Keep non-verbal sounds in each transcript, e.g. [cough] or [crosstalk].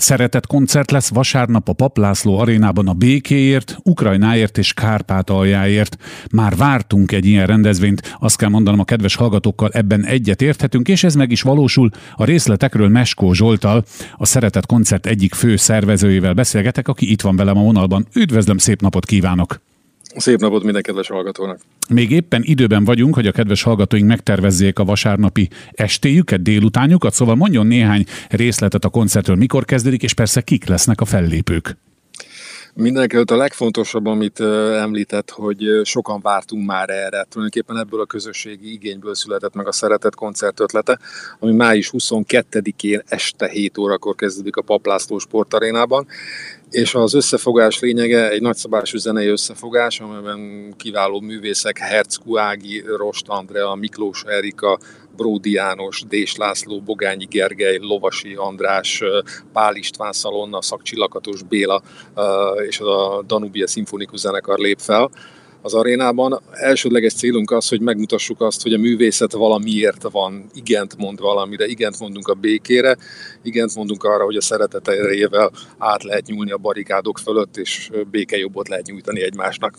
Szeretett koncert lesz vasárnap a Paplászló arénában a békéért, Ukrajnáért és Kárpátaljáért. Már vártunk egy ilyen rendezvényt, azt kell mondanom a kedves hallgatókkal, ebben egyet érthetünk, és ez meg is valósul. A részletekről Meskó Zsoltal, a Szeretett koncert egyik fő szervezőjével beszélgetek, aki itt van velem a vonalban. Üdvözlöm, szép napot kívánok! Szép napot minden kedves hallgatónak! Még éppen időben vagyunk, hogy a kedves hallgatóink megtervezzék a vasárnapi estéjüket, délutánjukat, szóval mondjon néhány részletet a koncertről, mikor kezdődik, és persze kik lesznek a fellépők. Mindenkelőtt a legfontosabb, amit említett, hogy sokan vártunk már erre. Tulajdonképpen ebből a közösségi igényből született meg a Szeretett koncert ötlete, ami május 22-én este 7 órakor kezdődik a Paplászló sportarénában, és az összefogás lényege egy nagyszabású zenei összefogás, amelyben kiváló művészek Hercku Ági, Rost Andrea, Miklós Erika, Bródi János, Dés László, Bogányi Gergely, Lovasi András, Pál István Szalonna, Szakcsillakatos Béla és a Danubia Szimfonikus Zenekar lép fel az arénában. Elsődleges célunk az, hogy megmutassuk azt, hogy a művészet valamiért van, igent mond valamire, igent mondunk a békére, igent mondunk arra, hogy a szeretet erejével át lehet nyúlni a barikádok fölött, és békejobbot lehet nyújtani egymásnak.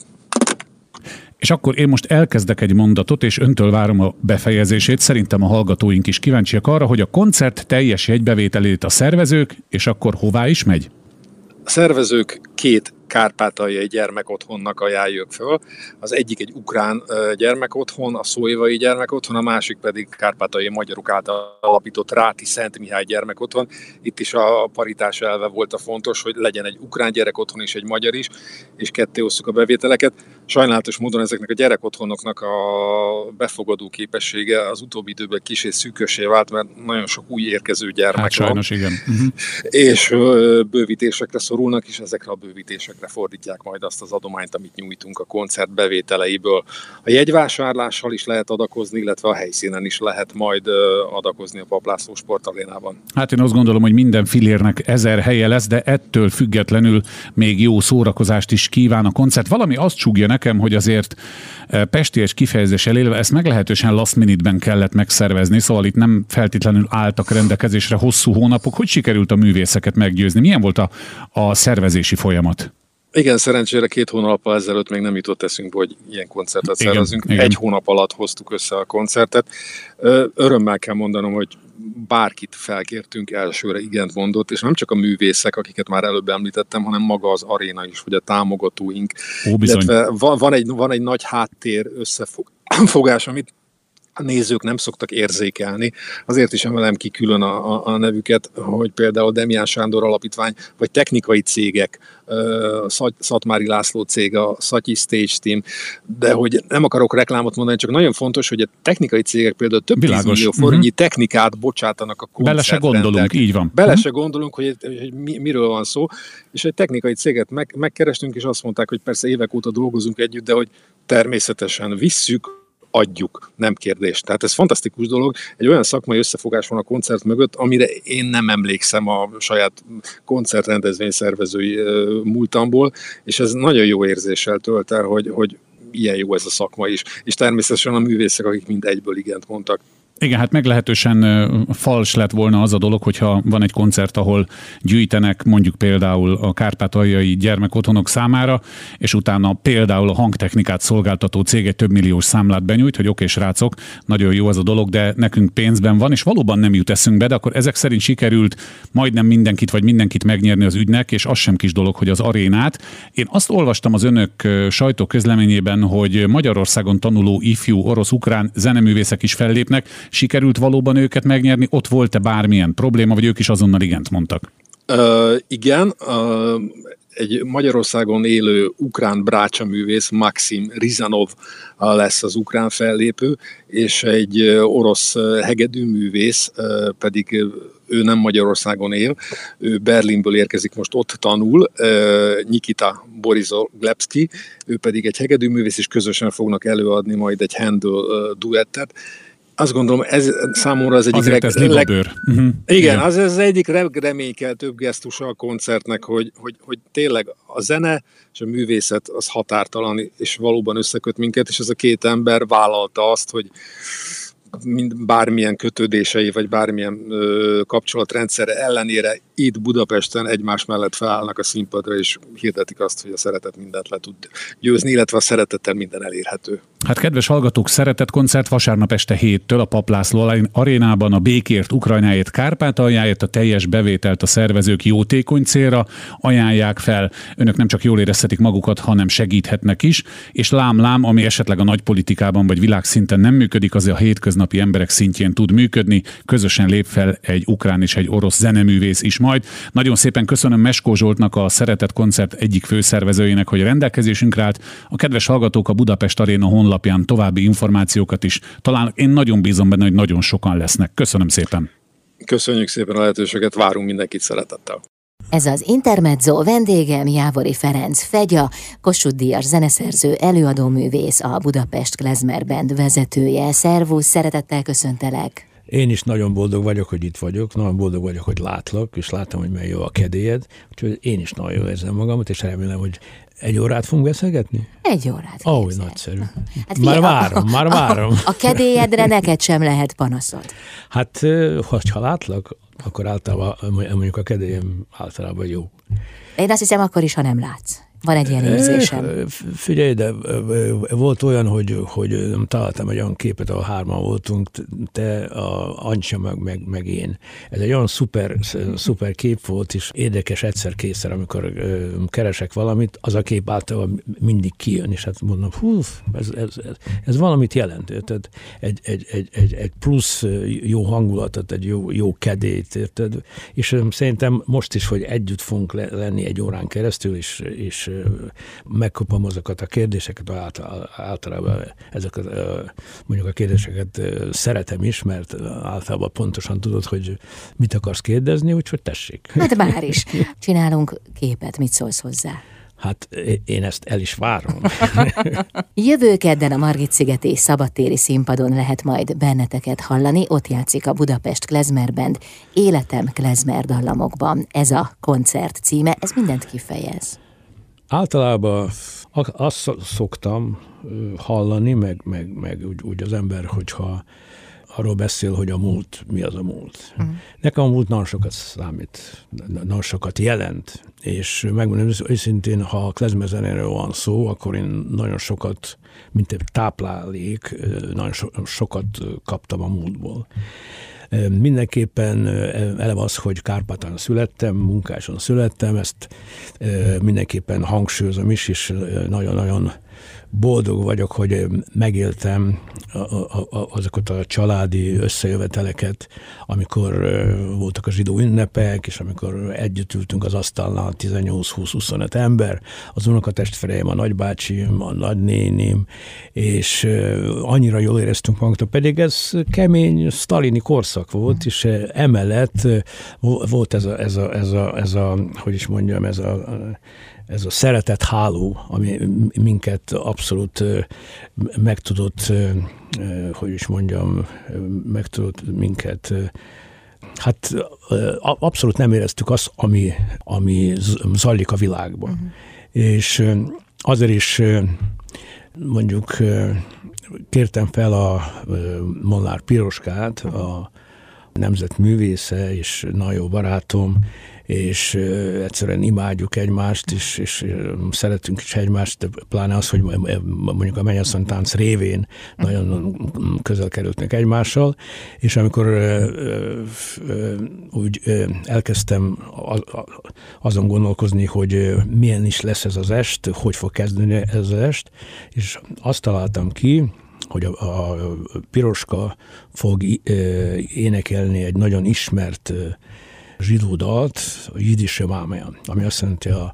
És akkor én most elkezdek egy mondatot, és öntől várom a befejezését. Szerintem a hallgatóink is kíváncsiak arra, hogy a koncert teljes jegybevételét a szervezők, és akkor hová is megy? A szervezők két kárpátaljai gyermekotthonnak ajánljuk föl. Az egyik egy ukrán gyermekotthon, a szóévai gyermekotthon, a másik pedig kárpátaljai magyarok által alapított Ráti Szent Mihály gyermekotthon. Itt is a paritás elve volt a fontos, hogy legyen egy ukrán gyerekotthon és egy magyar is, és ketté osszuk a bevételeket. Sajnálatos módon ezeknek a gyerekotthonoknak a befogadó képessége az utóbbi időben kis és szűkösé vált, mert nagyon sok új érkező gyermek hát, sajnos, van. igen. Uh-huh. És bővítésekre szorulnak, és ezekre a bővítésekre projektekre fordítják majd azt az adományt, amit nyújtunk a koncert bevételeiből. A jegyvásárlással is lehet adakozni, illetve a helyszínen is lehet majd adakozni a Paplászló sportalénában. Hát én azt gondolom, hogy minden filérnek ezer helye lesz, de ettől függetlenül még jó szórakozást is kíván a koncert. Valami azt csúgja nekem, hogy azért pesties kifejezés elélve ezt meglehetősen last minute-ben kellett megszervezni, szóval itt nem feltétlenül álltak rendelkezésre hosszú hónapok. Hogy sikerült a művészeket meggyőzni? Milyen volt a, a szervezési folyamat? Igen, szerencsére két hónappal ezelőtt még nem jutott eszünkbe, hogy ilyen koncertet igen, szervezünk. Igen. Egy hónap alatt hoztuk össze a koncertet. Örömmel kell mondanom, hogy bárkit felkértünk, elsőre igent mondott, és nem csak a művészek, akiket már előbb említettem, hanem maga az aréna is, vagy a támogatóink. Ó, Illetve van, van, egy, van egy nagy háttér összefogás, [clears throat] amit a nézők nem szoktak érzékelni. Azért is emelem ki külön a, a, a nevüket, hogy például Demián Sándor Alapítvány, vagy technikai cégek, uh, Szatmári László cég, a Szatyi Stage Team, de hogy nem akarok reklámot mondani, csak nagyon fontos, hogy a technikai cégek például több Világos. millió forintnyi uh-huh. technikát bocsátanak a Bele se gondolunk, így van. Bele uh-huh. se gondolunk, hogy, hogy mi, miről van szó, és egy technikai céget meg, megkerestünk, és azt mondták, hogy persze évek óta dolgozunk együtt, de hogy természetesen visszük adjuk, nem kérdés. Tehát ez fantasztikus dolog. Egy olyan szakmai összefogás van a koncert mögött, amire én nem emlékszem a saját koncertrendezvény szervezői múltamból, és ez nagyon jó érzéssel tölt el, hogy, hogy ilyen jó ez a szakma is. És természetesen a művészek, akik mind egyből igent mondtak. Igen, hát meglehetősen fals lett volna az a dolog, hogyha van egy koncert, ahol gyűjtenek mondjuk például a kárpátaljai gyermekotthonok számára, és utána például a hangtechnikát szolgáltató cég egy több milliós számlát benyújt, hogy oké, srácok, nagyon jó az a dolog, de nekünk pénzben van, és valóban nem jut eszünkbe, de akkor ezek szerint sikerült majdnem mindenkit vagy mindenkit megnyerni az ügynek, és az sem kis dolog, hogy az arénát. Én azt olvastam az önök sajtóközleményében, hogy Magyarországon tanuló ifjú orosz-ukrán zeneművészek is fellépnek, sikerült valóban őket megnyerni? Ott volt-e bármilyen probléma, vagy ők is azonnal igent mondtak? Uh, igen, uh, egy Magyarországon élő ukrán brácsa művész, Maxim Rizanov lesz az ukrán fellépő, és egy orosz hegedűművész pedig ő nem Magyarországon él, ő Berlinből érkezik, most ott tanul, Nikita Borisov Glebski, ő pedig egy hegedűművész, és közösen fognak előadni majd egy Handel duettet, azt gondolom, ez számomra az egyik Azért ez leg... Uh-huh. Igen, Igen, az az egyik több gesztusa a koncertnek, hogy, hogy, hogy tényleg a zene és a művészet az határtalan, és valóban összeköt minket, és ez a két ember vállalta azt, hogy mind bármilyen kötődései, vagy bármilyen ö, kapcsolatrendszere ellenére itt Budapesten egymás mellett felállnak a színpadra, és hirdetik azt, hogy a szeretet mindent le tud győzni, illetve a szeretettel minden elérhető. Hát kedves hallgatók, szeretett koncert vasárnap este héttől a Paplászló arénában a békért, Ukrajnáért, Kárpátaljáért a teljes bevételt a szervezők jótékony célra ajánlják fel. Önök nem csak jól érezhetik magukat, hanem segíthetnek is, és lám-lám, ami esetleg a nagypolitikában vagy világszinten nem működik, az a hétköznapi emberek szintjén tud működni. Közösen lép fel egy ukrán és egy orosz zeneművész is majd. Nagyon szépen köszönöm Meskó Zsoltnak, a Szeretett Koncert egyik főszervezőjének, hogy rendelkezésünkre állt. A kedves hallgatók a Budapest Aréna honlapján további információkat is talán én nagyon bízom benne, hogy nagyon sokan lesznek. Köszönöm szépen. Köszönjük szépen a lehetőséget, várunk mindenkit szeretettel. Ez az Intermezzo vendégem Jávori Ferenc Fegya, Kossuth Díjas zeneszerző, előadóművész, a Budapest Klezmer Band vezetője. Szervusz, szeretettel köszöntelek! Én is nagyon boldog vagyok, hogy itt vagyok, nagyon boldog vagyok, hogy látlak, és látom, hogy milyen jó a kedélyed, úgyhogy én is nagyon jó érzem magamat, és remélem, hogy egy órát fogunk beszélgetni? Egy órát. Ó, oh, nagyszerű. Hát már fia, várom, a, már várom. A, a kedélyedre neked sem lehet panaszod. Hát, ha látlak, akkor általában mondjuk a kedélyem általában jó. Én azt hiszem akkor is, ha nem látsz. Van egy ilyen érzésem. Figyelj, de volt olyan, hogy, hogy találtam egy olyan képet, ahol hárman voltunk, te, a Ancsa, meg, meg, meg én. Ez egy olyan szuper, szuper kép volt, és érdekes egyszer kétszer, amikor keresek valamit, az a kép általában mindig kijön, és hát mondom, hú, ez, ez, ez, ez valamit jelent. Tehát egy, egy, egy, egy, egy plusz jó hangulatot, egy jó, jó kedét, érted? És szerintem most is, hogy együtt fogunk lenni egy órán keresztül, és, és megkapom azokat a kérdéseket, általában ezeket mondjuk a kérdéseket szeretem is, mert általában pontosan tudod, hogy mit akarsz kérdezni, úgyhogy tessék. Hát bár is. [laughs] Csinálunk képet, mit szólsz hozzá? Hát én ezt el is várom. [laughs] Jövő kedden a Margit-szigeti szabadtéri színpadon lehet majd benneteket hallani. Ott játszik a Budapest Klezmer Band Életem Klezmer dallamokban. Ez a koncert címe, ez mindent kifejez. Általában azt szoktam hallani, meg, meg, meg úgy, úgy az ember, hogyha arról beszél, hogy a múlt, mi az a múlt. Uh-huh. Nekem a múlt nagyon sokat számít, nagyon sokat jelent, és megmondom őszintén, ha a klezmezenéről van szó, akkor én nagyon sokat, mint egy táplálék, nagyon so, sokat kaptam a múltból. Mindenképpen eleve az, hogy Kárpátán születtem, munkáson születtem, ezt mindenképpen hangsúlyozom is, és nagyon-nagyon boldog vagyok, hogy megéltem azokat a családi összejöveteleket, amikor voltak a zsidó ünnepek, és amikor együtt ültünk az asztalnál 18-20-25 ember, az unokatestvéreim, a nagybácsim, a nagynénim, és annyira jól éreztünk magunkat, pedig ez kemény sztalini korszak volt, és emellett volt ez a, ez a, ez a, ez a hogy is mondjam, ez a ez a szeretet háló, ami minket abszolút meg tudott, hogy is mondjam, meg tudott minket hát abszolút nem éreztük azt, ami, ami zajlik a világban. Uh-huh. És azért is mondjuk kértem fel a Molnár Piroskát, a nemzetművésze és nagyon jó barátom, és egyszerűen imádjuk egymást, és, és szeretünk is egymást, pláne az, hogy mondjuk a mennyasszony tánc révén nagyon közel kerültnek egymással, és amikor úgy elkezdtem azon gondolkozni, hogy milyen is lesz ez az est, hogy fog kezdeni ez az est, és azt találtam ki, hogy a, a Piroska fog énekelni egy nagyon ismert zsidó dalt, a Jidische Mámeja, ami azt jelenti a,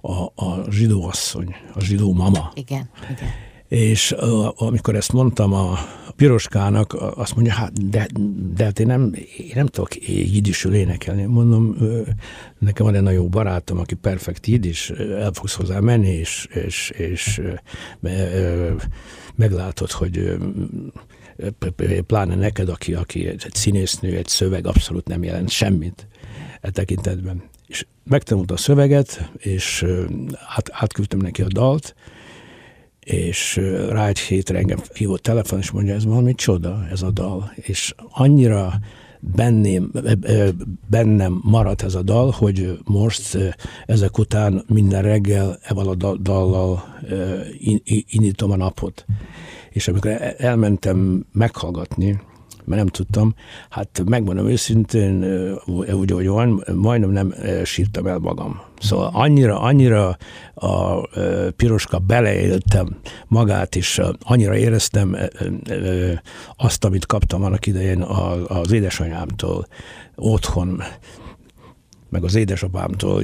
a, a zsidó asszony, a zsidó mama. Igen, igen. És uh, amikor ezt mondtam a piroskának, azt mondja, hát de, de hát én nem, én nem tudok jidisül énekelni. Mondom, nekem van egy nagyon jó barátom, aki perfekt jidis, el fogsz hozzá menni, és, és, és meglátod, hogy pláne neked, aki, aki egy színésznő, egy szöveg abszolút nem jelent semmit e tekintetben. És megtanulta a szöveget, és át, átküldtem neki a dalt, és rá egy hétre engem hívott telefon, és mondja, ez valami csoda, ez a dal, és annyira benném, bennem maradt ez a dal, hogy most ezek után minden reggel evel a dallal indítom a napot. És amikor elmentem meghallgatni, mert nem tudtam. Hát megmondom őszintén, úgy, hogy van, majdnem nem sírtam el magam. Szóval annyira, annyira a piroska beleéltem magát, és annyira éreztem azt, amit kaptam annak idején az édesanyámtól otthon, meg az édesapámtól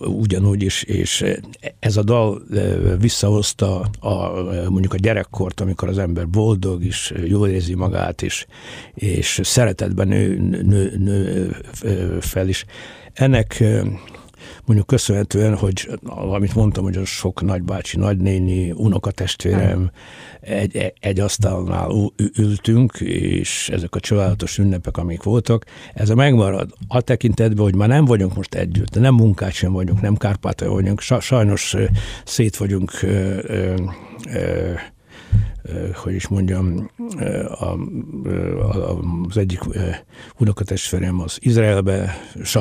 ugyanúgy is, és ez a dal visszahozta a, mondjuk a gyerekkort, amikor az ember boldog és jól érzi magát, és, és szeretetben nő, nő, nő fel is. Ennek mondjuk köszönhetően, hogy amit mondtam, hogy a sok nagybácsi, nagynéni, unokatestvérem egy, egy asztalnál ültünk, és ezek a csodálatos ünnepek, amik voltak, ez a megmarad. A tekintetben, hogy már nem vagyunk most együtt, nem munkát sem vagyunk, nem Kárpátai vagyunk, sajnos szét vagyunk ö, ö, ö, hogy is mondjam, a, a, az egyik unokatestvérem az Izraelbe,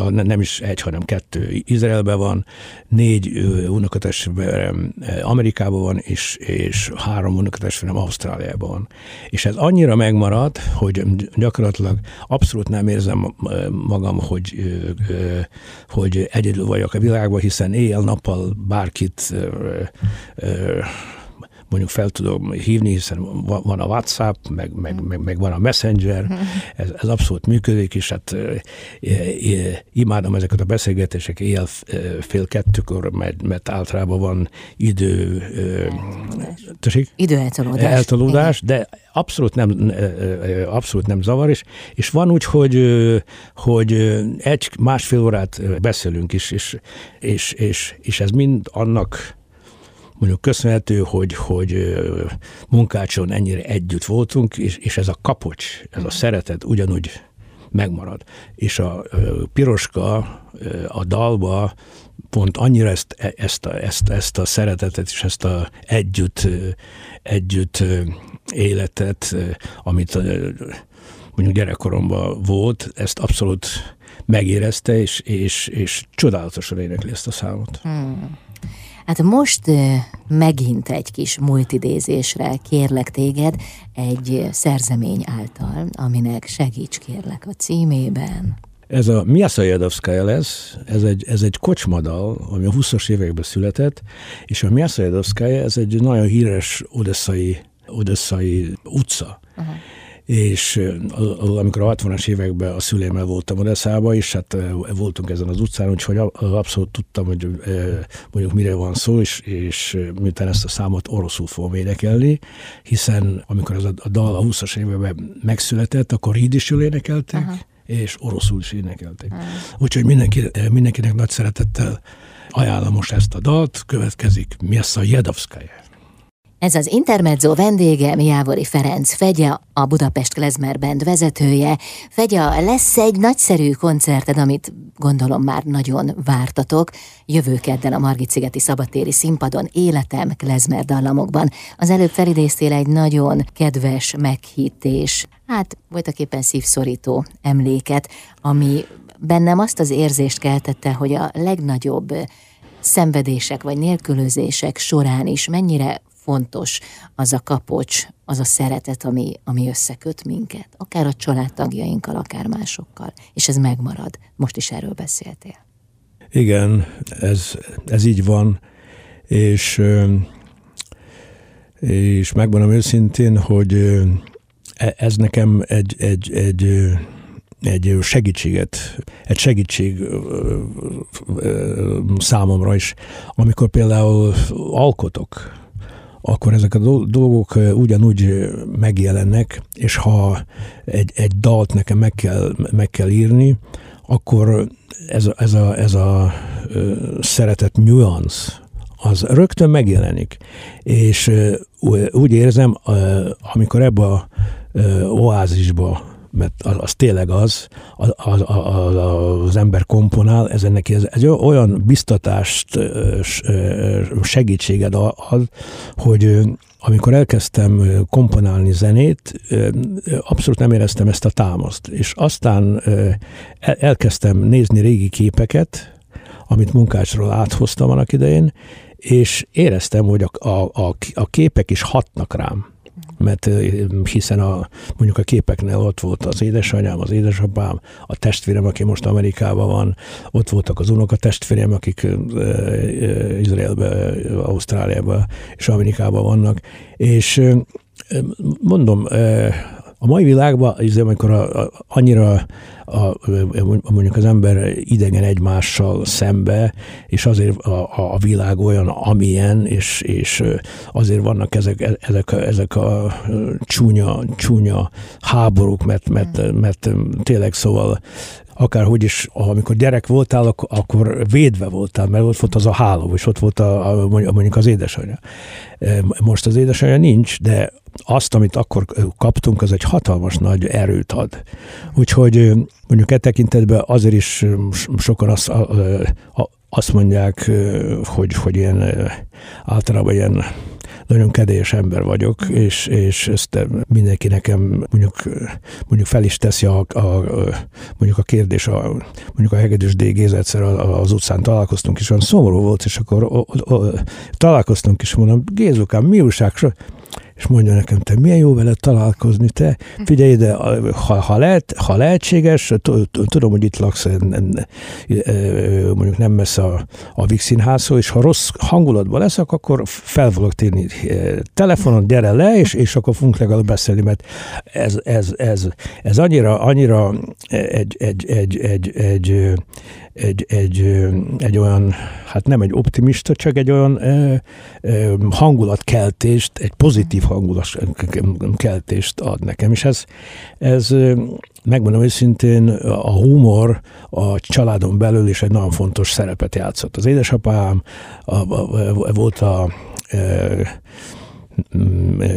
nem is egy, hanem kettő Izraelbe van, négy unokatestvérem Amerikában van, és, és három unokatestvérem Ausztráliában van. És ez annyira megmaradt, hogy gyakorlatilag abszolút nem érzem magam, hogy, hogy egyedül vagyok a világban, hiszen éjjel-nappal bárkit mondjuk fel tudom hívni, hiszen van a WhatsApp, meg, meg, meg, meg van a Messenger, ez, ez abszolút működik, és hát imádom ezeket a beszélgetések éjjel fél kettőkor, mert, mert általában van idő... Tessék? Időeltolódás. Eltolódás, de abszolút nem, abszolút nem zavar, és, és van úgy, hogy, hogy egy másfél órát beszélünk is, és, és, és, és ez mind annak mondjuk köszönhető, hogy, hogy munkácson ennyire együtt voltunk, és, és ez a kapocs, ez a szeretet ugyanúgy megmarad. És a piroska a dalba pont annyira ezt, e, ezt, a, ezt, ezt a szeretetet és ezt a együtt, együtt életet, amit mondjuk gyerekkoromban volt, ezt abszolút megérezte, és, és, és csodálatosan énekli ezt a számot. Hmm. Hát most megint egy kis multidézésre kérlek téged egy szerzemény által, aminek segíts kérlek a címében. Ez a Miasa Jadovskaya lesz, ez egy, ez egy kocsmadal, ami a 20-as években született, és a Miasa Jadovskaya, ez egy nagyon híres odesszai, odesszai utca. Uh-huh és amikor a 60-as években a szülémmel voltam Odeszába, és hát voltunk ezen az utcán, úgyhogy abszolút tudtam, hogy mondjuk mire van szó, és, és miután ezt a számot oroszul fogom énekelni, hiszen amikor az a dal a 20-as években megszületett, akkor jól énekelték, Aha. és oroszul is énekelték. Aha. Úgyhogy mindenki, mindenkinek nagy szeretettel ajánlom most ezt a dalt, következik Miassa Jedovskaya. Ez az Intermezzo vendége Miávori Ferenc Fegya, a Budapest Klezmer Band vezetője. Fegya, lesz egy nagyszerű koncerted, amit gondolom már nagyon vártatok. Jövő kedden a Margit-szigeti szabadtéri színpadon Életem Klezmer dallamokban. Az előbb felidéztél egy nagyon kedves meghités, hát voltak éppen szívszorító emléket, ami bennem azt az érzést keltette, hogy a legnagyobb szenvedések vagy nélkülözések során is mennyire fontos az a kapocs, az a szeretet, ami, ami összeköt minket, akár a családtagjainkkal, akár másokkal, és ez megmarad. Most is erről beszéltél. Igen, ez, ez így van, és, és megmondom őszintén, hogy e, ez nekem egy, egy, egy egy segítséget, egy segítség számomra is, amikor például alkotok, akkor ezek a dolgok ugyanúgy megjelennek, és ha egy, egy dalt nekem meg kell, meg kell írni, akkor ez ez a, ez a szeretet nyuansz, az rögtön megjelenik. És úgy érzem, amikor ebbe a oázisba mert az, az tényleg az, az, az, az, ember komponál, ez neki ez, egy olyan biztatást, segítséged ad, hogy amikor elkezdtem komponálni zenét, abszolút nem éreztem ezt a támaszt. És aztán elkezdtem nézni régi képeket, amit munkácsról áthoztam annak idején, és éreztem, hogy a, a, a képek is hatnak rám mert hiszen a, mondjuk a képeknél ott volt az édesanyám, az édesapám, a testvérem, aki most Amerikában van, ott voltak az unoka testvérem, akik Izraelbe, Ausztráliában és Amerikában vannak, és mondom, a mai világban, amikor a, a, annyira a, mondjuk az ember idegen egymással szembe, és azért a, a világ olyan, amilyen, és, és azért vannak ezek, ezek, a, ezek a csúnya, csúnya háborúk, mert, mert, mert tényleg szóval akárhogy is, amikor gyerek voltál, akkor védve voltál, mert ott volt az a háló, és ott volt a, a, mondjuk az édesanyja. Most az édesanyja nincs, de azt, amit akkor kaptunk, az egy hatalmas nagy erőt ad. Úgyhogy mondjuk e tekintetben azért is sokan azt, azt mondják, hogy, hogy ilyen általában ilyen nagyon kedélyes ember vagyok, és, és ezt mindenki nekem mondjuk, mondjuk fel is teszi a, a, mondjuk a kérdés, a, mondjuk a Hegedűs D. Géza egyszer az utcán találkoztunk, és olyan szomorú volt, és akkor o, o, találkoztunk, és mondom, Gézukám, mi újság? És mondja nekem, te milyen jó veled találkozni, te. Figyelj ide, ha, ha, lehet, ha lehetséges, tudom, hogy itt laksz mondjuk nem messze a, a Vix színházról, és ha rossz hangulatban leszek, akkor fel fogok térni telefonon, gyere le, és, és akkor fogunk legalább beszélni, mert ez, ez, ez, ez annyira, annyira egy, egy, egy, egy, egy, egy, egy, egy olyan, hát nem egy optimista, csak egy olyan ö, ö, hangulatkeltést, egy pozitív hangulatkeltést ad nekem. És ez, ez megmondom őszintén, a humor a családon belül is egy nagyon fontos szerepet játszott. Az édesapám a, a, a, volt a, a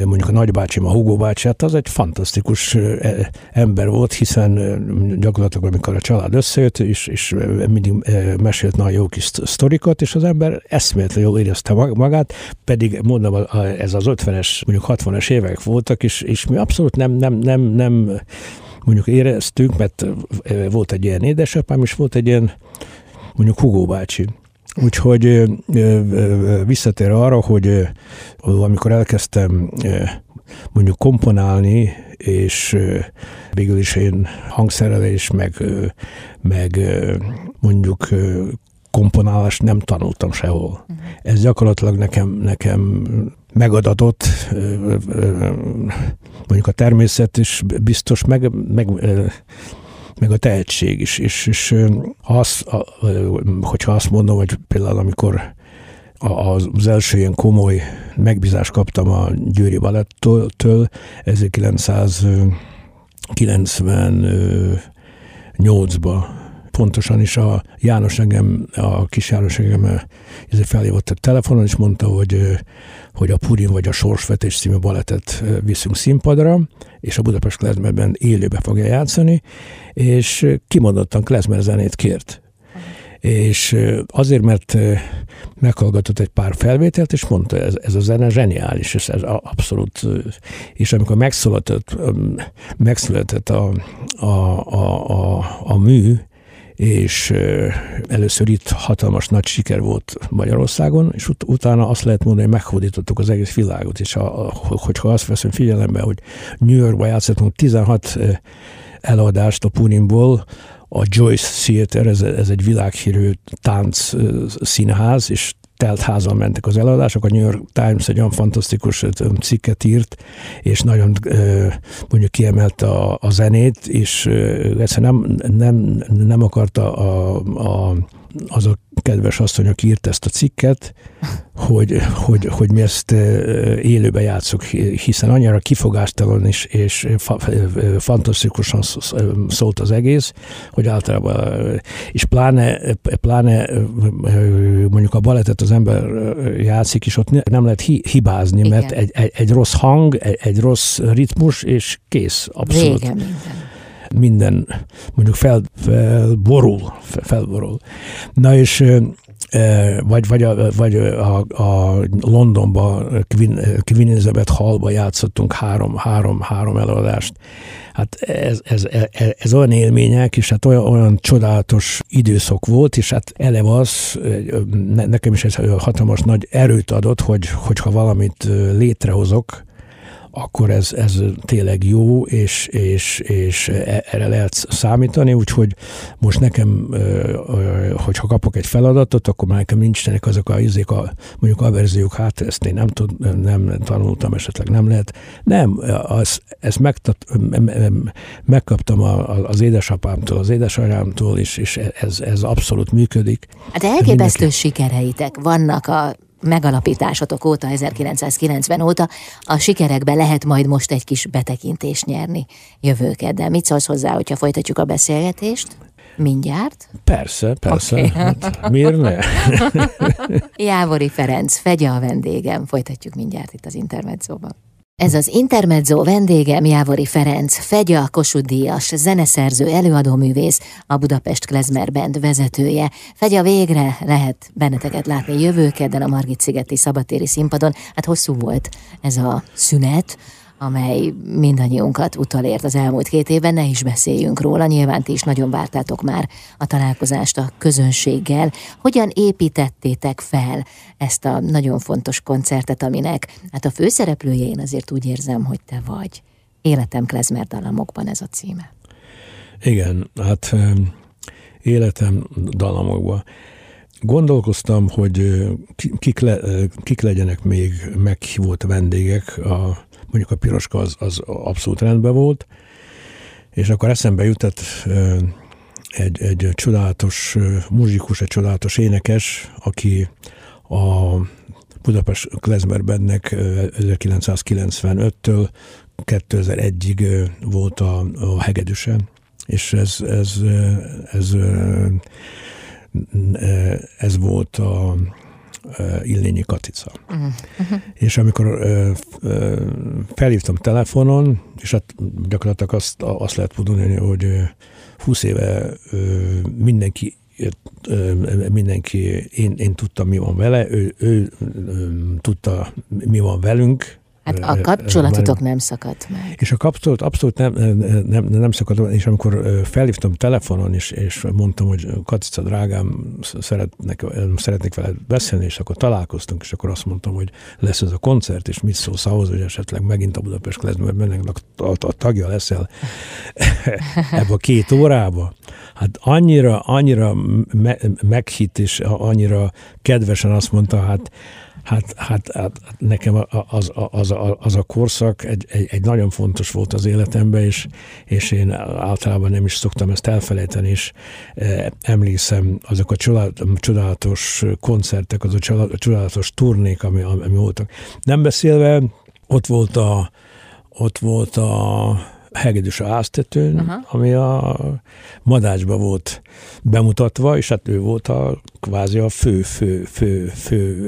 mondjuk a nagybácsim, a Hugo bácsi, hát az egy fantasztikus e, ember volt, hiszen gyakorlatilag amikor a család összejött, és, és mindig mesélt nagyon jó kis sztorikat, és az ember eszméletlen jól érezte magát, pedig mondom, ez az 50-es, mondjuk 60-es évek voltak, és, és mi abszolút nem, nem, nem, nem mondjuk éreztünk, mert volt egy ilyen édesapám, és volt egy ilyen mondjuk Hugo bácsi. Úgyhogy visszatér arra, hogy amikor elkezdtem mondjuk komponálni, és végül is én hangszerelés, meg, meg mondjuk komponálást nem tanultam sehol. Uh-huh. Ez gyakorlatilag nekem, nekem megadatott, mondjuk a természet is biztos, meg, meg meg a tehetség is. És, és ha azt, hogyha azt mondom, hogy például amikor az első ilyen komoly megbízást kaptam a Győri Balettől, 1998-ba, pontosan is a János engem, a kis János engem felhívott a telefonon, és mondta, hogy, hogy a Purin vagy a Sorsvetés című baletet viszünk színpadra, és a Budapest Klezmerben élőbe fogja játszani, és kimondottan Klezmer zenét kért. És azért, mert meghallgatott egy pár felvételt, és mondta, ez, ez a zene zseniális, és ez abszolút, és amikor megszületett, megszületett a, a, a, a, a mű, és először itt hatalmas nagy siker volt Magyarországon, és ut- utána azt lehet mondani, hogy meghódítottuk az egész világot, és a, a, hogyha azt veszem figyelembe, hogy New Yorkba játszottunk 16 eladást a Puninból, a Joyce Theater, ez, ez egy világhírű tánc színház, és telt házan mentek az eladások. A New York Times egy olyan fantasztikus cikket írt, és nagyon mondjuk kiemelte a, a zenét, és egyszerűen nem, nem, nem akarta a, a az kedves asszony, aki írt ezt a cikket, hogy, hogy, hogy mi ezt élőbe játszuk, hiszen annyira kifogástalan is, és fantasztikusan szólt az egész, hogy általában, és pláne, pláne mondjuk a baletet az ember játszik, és ott nem lehet hibázni, mert egy, egy, egy rossz hang, egy, egy rossz ritmus, és kész, abszolút. Vége minden minden mondjuk fel, felborul, felborul. Na és vagy, vagy, a, vagy a, a Londonba, Queen, Queen Elizabeth Hallba játszottunk három, három, három előadást. Hát ez, ez, ez, ez olyan élmények, és hát olyan, olyan csodálatos időszak volt, és hát eleve az, nekem is ez hatalmas nagy erőt adott, hogy, hogyha valamit létrehozok, akkor ez, ez tényleg jó, és, és, és e, erre lehet számítani, úgyhogy most nekem, hogyha kapok egy feladatot, akkor már nekem nincsenek azok a izék, a, mondjuk a verziók, hát ezt én nem, tud, nem tanultam, esetleg nem lehet. Nem, az, ezt megtat, megkaptam az édesapámtól, az édesanyámtól, és, és ez, ez abszolút működik. Hát elképesztő sikereitek vannak a megalapításotok óta, 1990 óta, a sikerekbe lehet majd most egy kis betekintést nyerni jövőkeddel. Mit szólsz hozzá, hogyha folytatjuk a beszélgetést? Mindjárt? Persze, persze. Okay. Hát, miért ne? [laughs] Jávori Ferenc, fegye a vendégem. Folytatjuk mindjárt itt az Intermedzóban. Ez az Intermezzo vendégem Jávori Ferenc, Fegya Kossuth Díjas, zeneszerző, előadóművész, a Budapest Klezmer Band vezetője. Fegya végre lehet benneteket látni jövő kedden a Margit-szigeti szabadtéri színpadon. Hát hosszú volt ez a szünet, amely mindannyiunkat utalért az elmúlt két évben, ne is beszéljünk róla, nyilván ti is nagyon vártátok már a találkozást a közönséggel. Hogyan építettétek fel ezt a nagyon fontos koncertet, aminek hát a főszereplője én azért úgy érzem, hogy te vagy. Életem klezmer dallamokban ez a címe. Igen, hát életem dallamokban. Gondolkoztam, hogy kik, le, kik legyenek még meghívott vendégek a mondjuk a piroska az, az abszolút rendben volt, és akkor eszembe jutott egy, egy csodálatos muzsikus, egy csodálatos énekes, aki a Budapest Klezmerbennek 1995-től 2001-ig volt a, a hegedűse, és ez, ez, ez, ez, ez volt a Illényi Katica. Uh-huh. És amikor felhívtam telefonon, és hát gyakorlatilag azt, azt lehet mondani, hogy 20 éve mindenki mindenki, én, én tudtam, mi van vele, ő, ő, ő tudta, mi van velünk, Hát a kapcsolatotok nem szakadt meg. És a kapcsolat abszolút nem, nem, nem szakadt meg, és amikor felhívtam telefonon, és, és mondtam, hogy Katica drágám, szeretnek, szeretnék veled beszélni, és akkor találkoztunk, és akkor azt mondtam, hogy lesz ez a koncert, és mit szólsz ahhoz, hogy esetleg megint a Budapest Klezmerbennek a, a, a tagja leszel [laughs] ebbe a két órába. Hát annyira, annyira me, meghitt, és annyira kedvesen azt mondta, hát Hát, hát, hát nekem az, az, az, az a korszak egy, egy, egy nagyon fontos volt az életemben, és, és én általában nem is szoktam ezt elfelejteni, és emlékszem azok a csodálatos koncertek, azok a csodálatos turnék, ami, ami voltak. Nem beszélve, ott volt a, ott volt a hegedűs a háztetőn, uh-huh. ami a madácsba volt bemutatva, és hát ő volt a kvázi a fő, fő, fő, fő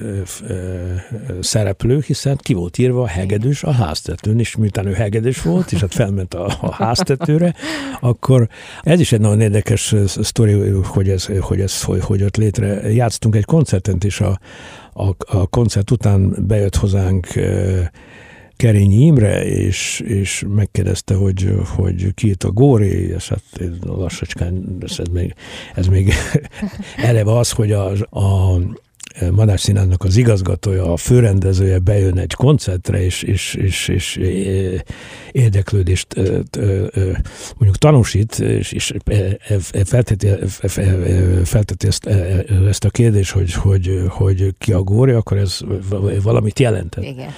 ö, ö, ö, szereplő, hiszen ki volt írva a hegedűs a háztetőn, és miután ő hegedűs volt, és hát felment a, a háztetőre, akkor ez is egy nagyon érdekes sztori, hogy ez, hogy ez hogy, hogy ott létre. Játsztunk egy koncerten, és a, a, a koncert után bejött hozzánk Kerényi Imre, és, és megkérdezte, hogy, hogy ki itt a Góri, és hát lassacskán, ez, még, ez még [laughs] eleve az, hogy a, a Madás Színháznak az igazgatója, a főrendezője bejön egy koncertre, és, és, és, és érdeklődést mondjuk tanúsít, és, és felteti, felteti ezt, ezt a kérdést, hogy, hogy, hogy ki a góri, akkor ez valamit jelentett. Igen.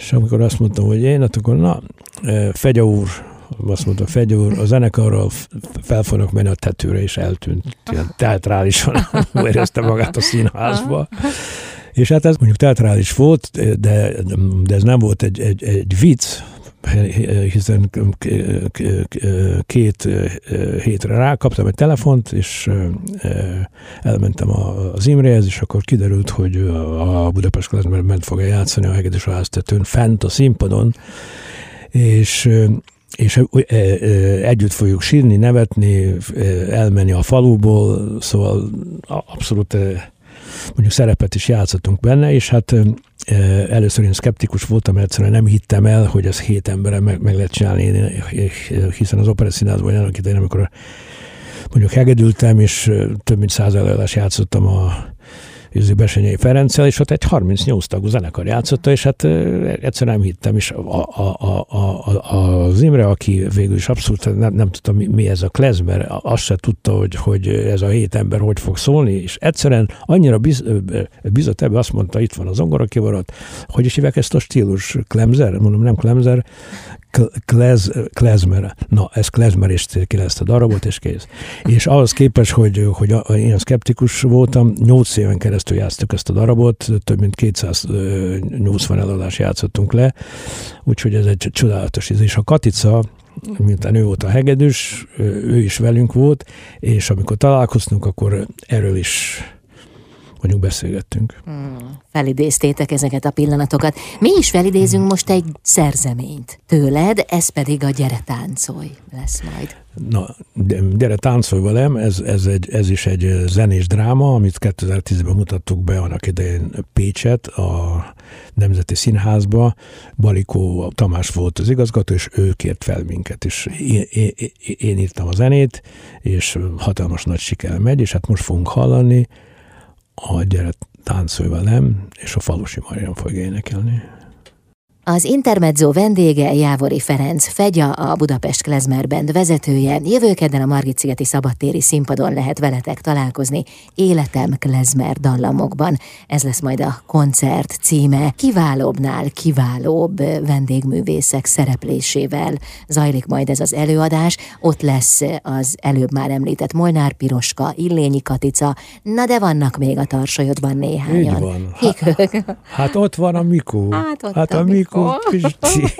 És amikor azt mondtam, hogy én, hát akkor na, Fegya úr, azt mondta, Fegya úr, a zenekarral fel fognak menni a tetőre, és eltűnt. Ilyen teatrálisan [laughs] érezte magát a színházba. És hát ez mondjuk teatrális volt, de, de ez nem volt egy, egy, egy vicc, hiszen két hétre rá kaptam egy telefont, és elmentem az Imréhez, és akkor kiderült, hogy a Budapest Klezmerben ment fogja játszani a hegedűs háztetőn, fent a színpadon, és és együtt fogjuk sírni, nevetni, elmenni a faluból, szóval abszolút mondjuk szerepet is játszottunk benne, és hát először én szkeptikus voltam, egyszerűen nem hittem el, hogy ez hét emberre meg, meg lehet csinálni, hiszen az operaszínházban annak idején, amikor mondjuk hegedültem, és több mint száz előadás játszottam a Őzi Besenyei Ferenccel, és ott egy 38 tagú zenekar játszotta, és hát egyszerűen nem hittem, és a, a, a, a, az Imre, aki végül is abszolút nem, nem tudta, mi, mi ez a klezmer, azt se tudta, hogy, hogy ez a hét ember hogy fog szólni, és egyszerűen annyira biz, bizott ebbe, azt mondta, itt van az ongorakivarat, hogy is hívják ezt a stílus, klemzer, mondom, nem klemzer, klez, klezmer, na ez klezmer és ki lesz a darabot, és kész. És ahhoz képest, hogy, hogy én szkeptikus voltam, 8 éven keresztül játsztuk ezt a darabot, több mint 280 eladást játszottunk le, úgyhogy ez egy csodálatos íz. És a Katica, miután ő volt a hegedűs, ő is velünk volt, és amikor találkoztunk, akkor erről is mondjuk beszélgettünk. Hmm, felidéztétek ezeket a pillanatokat. Mi is felidézünk hmm. most egy szerzeményt tőled, ez pedig a Gyere táncolj lesz majd. Na, Gyere táncolj velem, ez, ez, egy, ez is egy zenés dráma, amit 2010-ben mutattuk be annak idején Pécset, a Nemzeti Színházba. Balikó Tamás volt az igazgató, és ő kért fel minket, és én, én, én írtam a zenét, és hatalmas nagy siker megy, és hát most fogunk hallani, a Gyere táncolj velem, és a Falusi Marian fog énekelni. Az Intermezzo vendége Jávori Ferenc Fegya, a Budapest Klezmer Band vezetője. Jövő kedden a Margit-szigeti szabadtéri színpadon lehet veletek találkozni Életem Klezmer dallamokban. Ez lesz majd a koncert címe. Kiválóbbnál kiválóbb vendégművészek szereplésével zajlik majd ez az előadás. Ott lesz az előbb már említett Molnár Piroska, Illényi Katica, na de vannak még a tarsajodban néhányan. Így van. Hát, hát ott van a Mikó. Hát, ott hát a, a Mikó Pisti.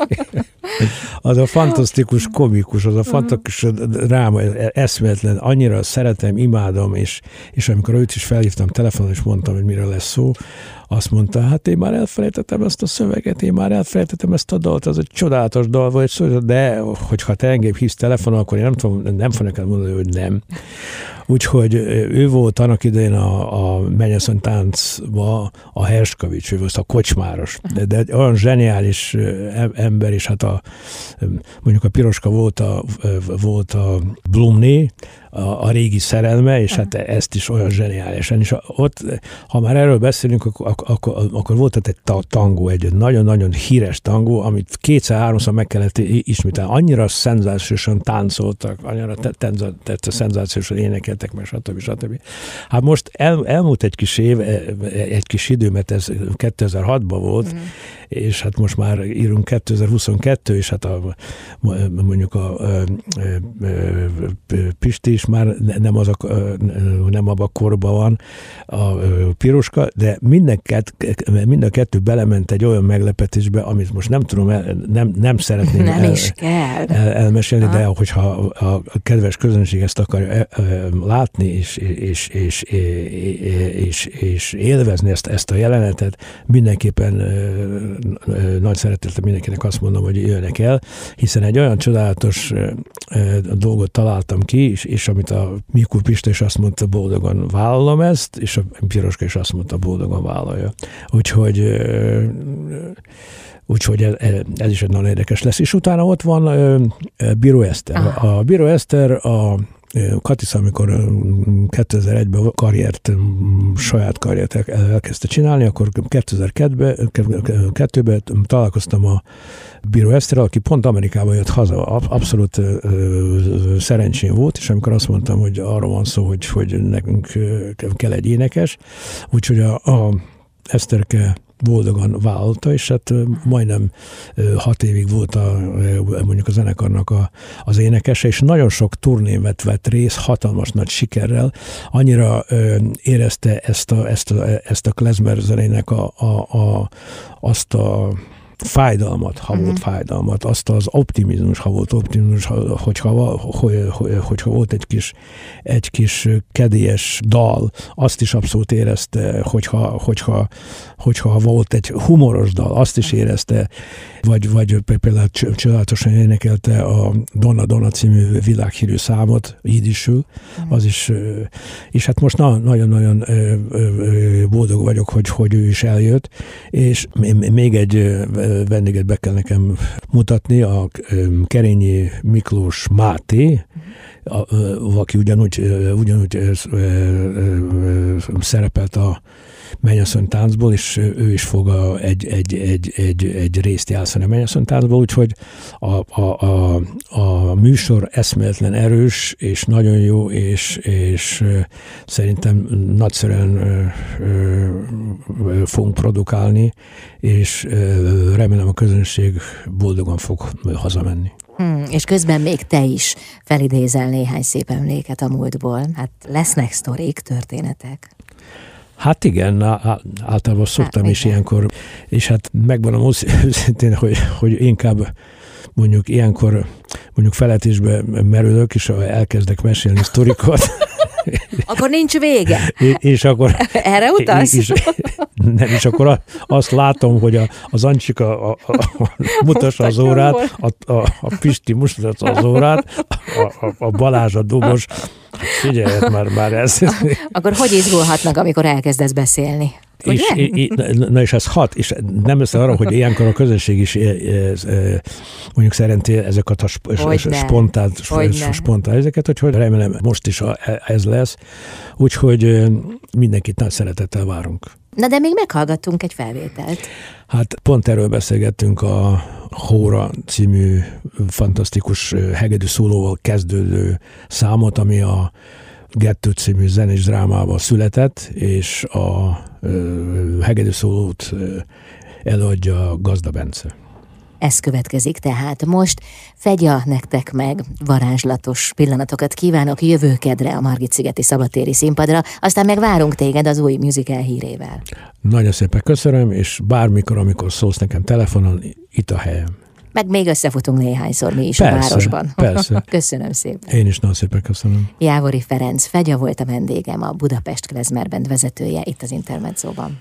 az a fantasztikus komikus, az a fantasztikus dráma, eszméletlen, annyira szeretem, imádom, és, és amikor őt is felhívtam telefonon, és mondtam, hogy miről lesz szó, azt mondta, hát én már elfelejtettem ezt a szöveget, én már elfelejtettem ezt a dalt, az egy csodálatos dal volt, de hogyha te engem hívsz telefonon, akkor én nem, tudom, nem fogok neked mondani, hogy nem. Úgyhogy ő volt annak idején a, a Mennyeszon táncba a Herskavics, ő volt a kocsmáros, de, de olyan zseniális ember, és hát a, mondjuk a Piroska volt a, volt a Blumné, a, a régi szerelme, és hát ezt is olyan zseniálisan. És ott, ha már erről beszélünk, akkor, akkor, akkor volt egy tangó, egy nagyon-nagyon híres tangó, amit kétszer-háromszor meg kellett ismételni. Annyira szenzációsan táncoltak, annyira tetszett szenzációsan énekeltek, meg stb. stb. Hát most el, elmúlt egy kis év, e, egy kis idő, mert ez 2006-ban volt, mm és hát most már írunk 2022, és hát a, mondjuk a, a, a, a Pisti is már nem, az a, nem abban a korban van a piroska, de minden, mind a kettő belement egy olyan meglepetésbe, amit most nem tudom, el, nem, nem szeretném nem el, is kell. El, elmesélni, ha. de hogyha a, kedves közönség ezt akar látni, és, és, és, és, és élvezni ezt, ezt a jelenetet, mindenképpen nagy szeretettel mindenkinek azt mondom, hogy jöjjenek el, hiszen egy olyan csodálatos dolgot találtam ki, és, és amit a Mikó Pista is azt mondta, boldogan vállalom ezt, és a Piroska is azt mondta, boldogan vállalja. Úgyhogy Úgyhogy ez, ez is egy nagyon érdekes lesz. És utána ott van Bíró Eszter. A Bíró Eszter a Katica, amikor 2001-ben karriert, saját karriert elkezdte csinálni, akkor 2002-ben találkoztam a Bíró Eszterrel, aki pont Amerikába jött haza, abszolút szerencsém volt, és amikor azt mondtam, hogy arról van szó, hogy, hogy nekünk kell egy énekes, úgyhogy a, a Eszterke boldogan vállalta, és hát majdnem hat évig volt a, mondjuk a zenekarnak a, az énekese, és nagyon sok turnén vett, vett rész, hatalmas nagy sikerrel, annyira érezte ezt a, ezt a, ezt a klezmer zenének a, a, a, azt a fájdalmat, ha uh-huh. volt fájdalmat, azt az optimizmus, ha volt optimizmus, hogyha, hogy, hogyha volt egy kis, egy kis kedélyes dal, azt is abszolút érezte, hogyha, hogyha, hogyha volt egy humoros dal, azt is érezte, vagy, vagy például csodálatosan énekelte a Donna Donna című világhírű számot, ídisül, mhm. az is, és hát most nagyon-nagyon boldog vagyok, hogy, hogy ő is eljött, és még egy vendéget be kell nekem mutatni, a Kerényi Miklós Máté, aki ugyanúgy, ugyanúgy szerepelt a mennyasszony táncból, és ő is fog egy, egy, egy, egy, egy részt játszani a mennyasszony táncból, úgyhogy a, a, a, a műsor eszméletlen erős, és nagyon jó, és, és szerintem nagyszerűen fogunk produkálni, és remélem a közönség boldogan fog hazamenni. Hmm, és közben még te is felidézel néhány szép emléket a múltból. Hát lesznek sztorik, történetek. Hát igen, általában szoktam hát, is igen. ilyenkor, és hát megvan [laughs] őszintén, hogy, hogy inkább mondjuk ilyenkor mondjuk feletésbe merülök, és elkezdek mesélni sztorikat, [laughs] akkor nincs vége. És, akkor... Erre utalsz? És, nem, és akkor azt látom, hogy a, az Ancsika a, a, a, mutassa az órát, a, a, a Pisti mutatja az órát, a, a, a Balázs a dobos. Figyelj, már, már ez. Akkor hogy izgulhatnak, amikor elkezdesz beszélni? És, és, na és ez hat, és nem össze arra, hogy ilyenkor a közönség is mondjuk szerinti ezeket a spontán, spontán ezeket, hogy, hogy remélem most is ez lesz. Úgyhogy mindenkit nagy szeretettel várunk. Na de még meghallgattunk egy felvételt. Hát pont erről beszélgettünk a Hóra című fantasztikus hegedű szólóval kezdődő számot, ami a Gettő című zenés drámával született, és a hegedű szólót előadja Gazda Bence. Ez következik tehát most. Fegya nektek meg varázslatos pillanatokat kívánok jövőkedre a Margit-szigeti szabadtéri színpadra, aztán meg várunk téged az új musical hírével. Nagyon szépen köszönöm, és bármikor, amikor szólsz nekem telefonon, itt a helyem. Meg még összefutunk néhányszor mi is persze, a városban. Persze. [laughs] köszönöm szépen. Én is nagyon szépen köszönöm. Jávori Ferenc, Fegya volt a vendégem, a Budapest Klezmer vezetője itt az Intermedzóban.